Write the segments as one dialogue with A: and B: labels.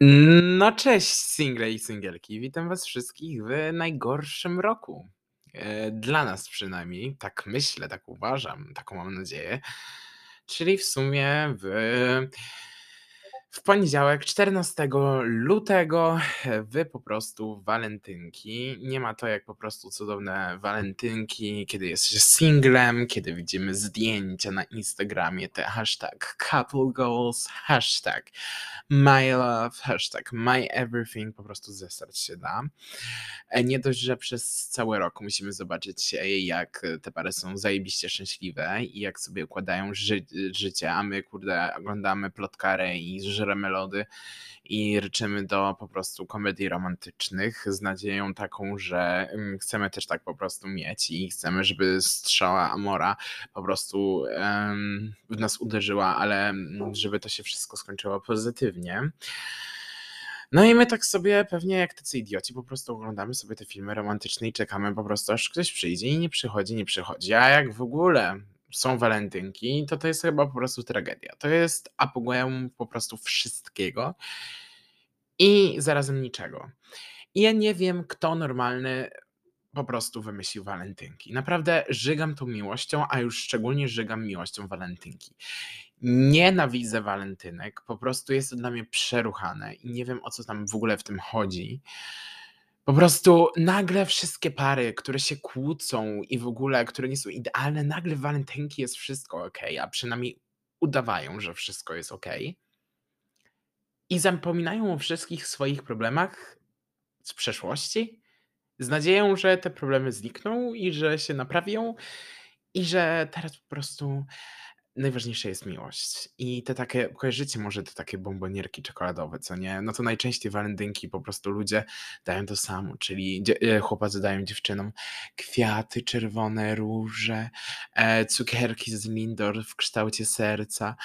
A: No cześć single i singielki. Witam was wszystkich w najgorszym roku. E, Dla nas przynajmniej, tak myślę, tak uważam, taką mam nadzieję. Czyli w sumie w w poniedziałek, 14 lutego, wy po prostu walentynki. Nie ma to jak po prostu cudowne walentynki, kiedy jest się singlem, kiedy widzimy zdjęcia na Instagramie, te hashtag couple goals, hashtag my love, hashtag my everything, po prostu zesrać się da. E, Nie dość, że przez cały rok musimy zobaczyć, e, jak te pary są zajebiście szczęśliwe i jak sobie układają ży życie, a my kurde oglądamy plotkarę i żremy lody i ryczymy do po prostu komedii romantycznych z nadzieją taką, że mm, chcemy też tak po prostu mieć i chcemy, żeby strzała Amora po prostu w nas uderzyła, ale mm, żeby to się wszystko skończyło pozytywnie. No i my tak sobie pewnie jak tacy idioci po prostu oglądamy sobie te filmy romantyczne i czekamy po prostu aż ktoś przyjdzie i nie przychodzi, nie przychodzi. A jak w ogóle są walentynki, to to jest chyba po prostu tragedia. To jest apogeum po prostu wszystkiego i zarazem niczego. I ja nie wiem, kto normalny po prostu wymyślił walentynki. Naprawdę żygam tą miłością, a już szczególnie żygam miłością walentynki. Nienawidzę walentynek, po prostu jest to dla mnie przeruchane i nie wiem o co tam w ogóle w tym chodzi. Po prostu nagle wszystkie pary, które się kłócą i w ogóle, które nie są idealne, nagle walentynki jest wszystko ok, a przynajmniej udawają, że wszystko jest ok. I zapominają o wszystkich swoich problemach z przeszłości, z nadzieją, że te problemy znikną i że się naprawią i że teraz po prostu najważniejsza jest miłość. I te takie, kojarzycie może te takie bombonierki czekoladowe, co nie? No to najczęściej walentynki po prostu ludzie dają to samo, czyli e, chłopacy dają dziewczynom kwiaty, czerwone róże, e, cukierki z Lindor w kształcie serca,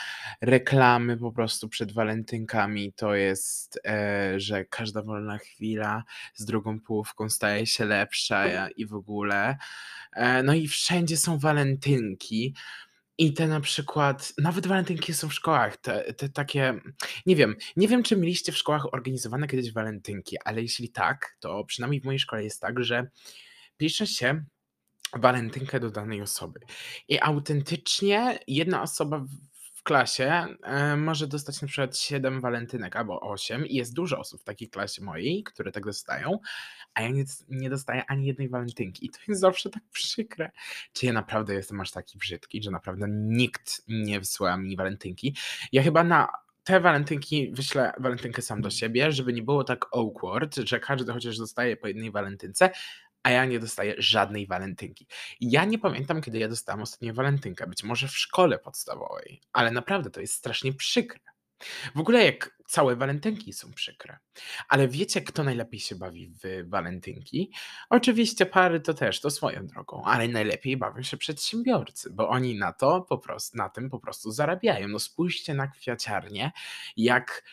A: reklamy po prostu przed walentynkami, to jest, e, że każda wolna chwila z drugą połówką staje się lepsza i w ogóle. No i wszędzie są walentynki. I te na przykład, nawet walentynki są w szkołach, te, te takie, nie wiem, nie wiem czy mieliście w szkołach organizowane kiedyś walentynki, ale jeśli tak, to przynajmniej w mojej szkole jest tak, że pisze się walentynkę do danej osoby. I autentycznie jedna osoba w, klasie e, może dostać na przykład 7 walentynek albo 8 i jest dużo osób w takiej klasie mojej, które tak dostają, a ja nie, nie dostaję ani jednej walentynki. I to jest zawsze tak przykre. Czy ja naprawdę jestem aż taki brzydki, że naprawdę nikt nie wysyła mi walentynki. Ja chyba na te walentynki wyślę walentynkę sam do siebie, żeby nie było tak awkward, że każdy chociaż dostaje po jednej walentynce, a ja nie dostaję żadnej walentynki. Ja nie pamiętam, kiedy ja dostałam ostatnią walentynkę. Być może w szkole podstawowej, ale naprawdę to jest strasznie przykre. W ogóle jak całe walentynki są przykre. Ale wiecie, kto najlepiej się bawi w walentynki? Oczywiście pary to też, to swoją drogą, ale najlepiej bawią się przedsiębiorcy, bo oni na to po prostu, na tym po prostu zarabiają. No spójrzcie na kwiaciarnie, jak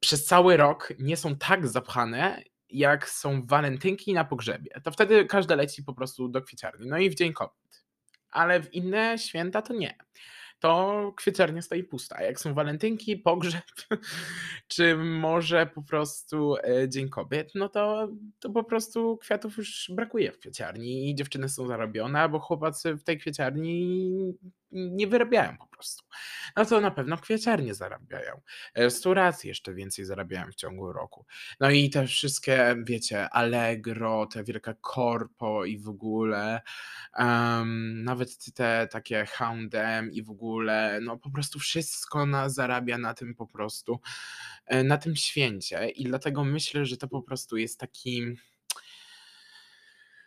A: przez cały rok nie są tak zapchane, jak są walentynki na pogrzebie. To wtedy każda leci po prostu do kwieciarni. No i w Dzień Kobiet. Ale w inne święta to nie to kwieciarnia stoi pusta. Jak są walentynki, pogrzeb, czy może po prostu e, Dzień Kobiet, no to, to po prostu kwiatów już brakuje w kwieciarni i dziewczyny są zarobione, bo chłopacy w tej kwieciarni nie wyrabiają po prostu. No to na pewno kwieciarnie zarabiają. Restauracje jeszcze więcej zarabiają w ciągu roku. No i te wszystkie, wiecie, Allegro, te wielkie korpo i w ogóle, em, nawet te takie H&M i w ogóle, no po prostu wszystko na, zarabia na tym po prostu, e, na tym święcie i dlatego myślę, że to po prostu jest taki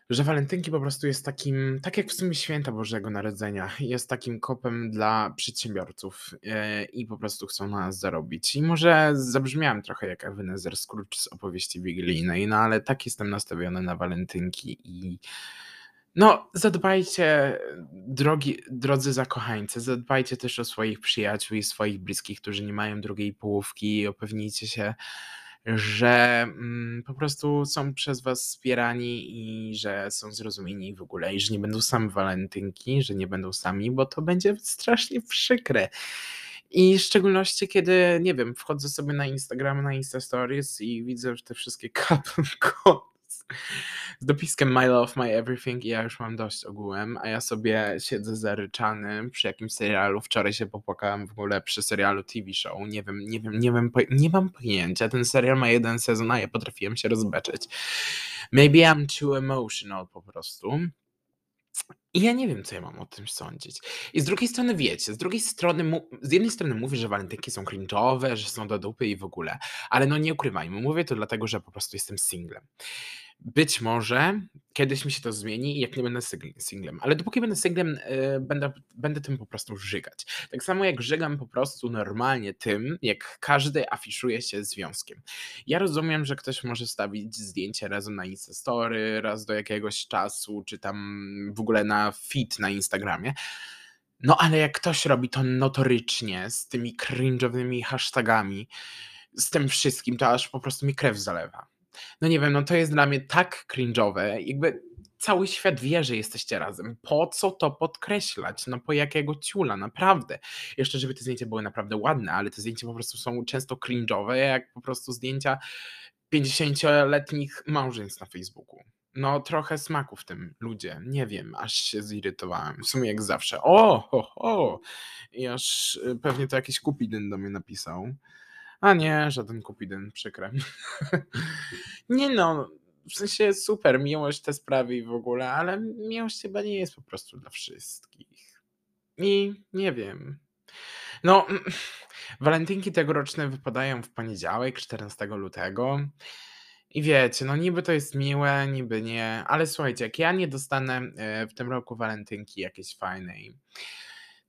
A: że walentynki po prostu jest takim, tak jak w sumie święta Bożego Narodzenia, jest takim kopem dla przedsiębiorców e, i po prostu chcą na nas zarobić. I może zabrzmiałem trochę jak Ebenezer Scrooge z opowieści wigilijnej, no ale tak jestem nastawiony na walentynki i no, zadbajcie, drogi, drodzy zakochańcy, zadbajcie też o swoich przyjaciół i swoich bliskich, którzy nie mają drugiej połówki i upewnijcie się, że mm, po prostu są przez was wspierani i że są zrozumieni w ogóle i że nie będą same walentynki, że nie będą sami, bo to będzie strasznie przykre. I w szczególności, kiedy, nie wiem, wchodzę sobie na Instagrama, na Insta Stories i widzę już te wszystkie couple z dopiskiem my love, my everything i ja już mam dość ogółem, a ja sobie siedzę zaryczany przy jakimś serialu. Wczoraj się popłakałem w ogóle przy serialu TV show. Nie wiem, nie wiem, nie wiem, nie mam pojęcia. Ten serial ma jeden sezon, a ja potrafiłem się rozbeczeć. Maybe I'm too emotional po prostu. I ja nie wiem, co ja mam o tym sądzić. I z drugiej strony wiecie, z drugiej strony, z jednej strony mówię, że walentynki są cringe'owe, że są do dupy i w ogóle, ale no nie ukrywajmy, mówię to dlatego, że po prostu jestem singlem. Być może kiedyś mi się to zmieni, jak nie będę singlem, ale dopóki będę singlem, yy, będę, będę tym po prostu żygać. Tak samo jak żygam po prostu normalnie tym, jak każdy afiszuje się związkiem. Ja rozumiem, że ktoś może stawić zdjęcie razem na Instastory, raz do jakiegoś czasu, czy tam w ogóle na fit na Instagramie. No ale jak ktoś robi to notorycznie, z tymi cringe'owymi hashtagami, z tym wszystkim, to aż po prostu mi krew zalewa. No nie wiem, no to jest dla mnie tak cringe'owe, jakby cały świat wie, że jesteście razem. Po co to podkreślać? No po jakiego ciula, naprawdę. Jeszcze, żeby te zdjęcia były naprawdę ładne, ale te zdjęcia po prostu są często cringe'owe, jak po prostu zdjęcia 50-letnich małżeństw na Facebooku. No trochę smaku w tym, ludzie. Nie wiem, aż się zirytowałem. W sumie jak zawsze. O, ho, ho. I aż y, pewnie to jakiś kupidyn do mnie napisał. A nie, żaden Kupidyn, przykre. Nie no, w sensie super, miłość te sprawy i w ogóle, ale miłość chyba nie jest po prostu dla wszystkich. I nie wiem. No, walentynki tegoroczne wypadają w poniedziałek, 14 lutego. I wiecie, no niby to jest miłe, niby nie, ale słuchajcie, jak ja nie dostanę e, w tym roku walentynki jakiejś fajnej,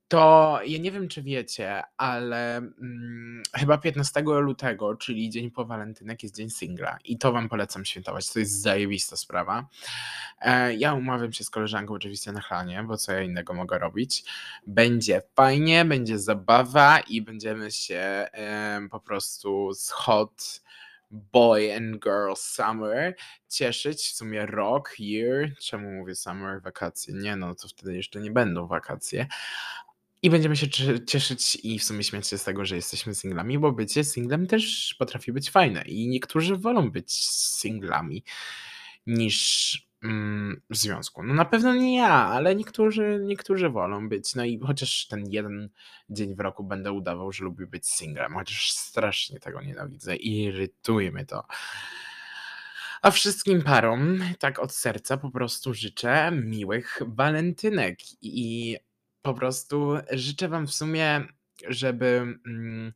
A: to ja nie wiem, czy wiecie, ale mm, chyba 15 lutego, czyli dzień po walentynek, jest dzień singla. I to wam polecam świętować. To jest zajebista sprawa. E, ja umawiam się z koleżanką oczywiście na chlanie, bo co ja innego mogę robić. Będzie fajnie, będzie zabawa i będziemy się e, po prostu z hot boy and girl summer cieszyć, w sumie rok, year, czemu mówię summer, wakacje, nie no, to wtedy jeszcze nie będą wakacje, i będziemy się cieszyć i w sumie śmiać się z tego, że jesteśmy singlami, bo bycie singlem też potrafi być fajne i niektórzy wolą być singlami niż mm, w związku. No na pewno nie ja, ale niektórzy, niektórzy wolą być. No i chociaż ten jeden dzień w roku będę udawał, że lubię być singlem, chociaż strasznie tego nienawidzę i irytuje mnie to. A wszystkim parom, tak od serca, po prostu życzę miłych walentynek i po prostu życzę wam w sumie, żeby, mm,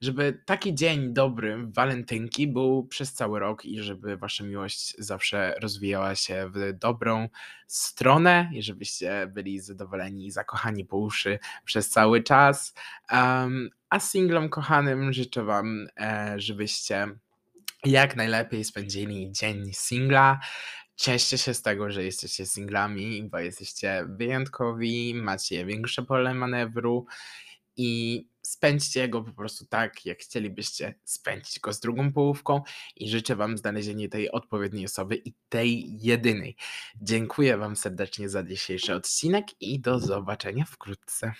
A: żeby taki dzień dobry, walentynki, był przez cały rok i żeby wasza miłość zawsze rozwijała się w dobrą stronę i żebyście byli zadowoleni i zakochani po uszy przez cały czas. a singlom kochanym życzę wam, e, żebyście jak najlepiej spędzili dzień singla. Cieszcie się z tego, że jesteście singlami, bo jesteście wyjątkowi, macie większe pole manewru i spędźcie go po prostu tak, jak chcielibyście spędzić go z drugą połówką i życzę Wam znalezienia tej odpowiedniej osoby i tej jedynej. Dziękuję Wam serdecznie za dzisiejszy odcinek i do zobaczenia wkrótce.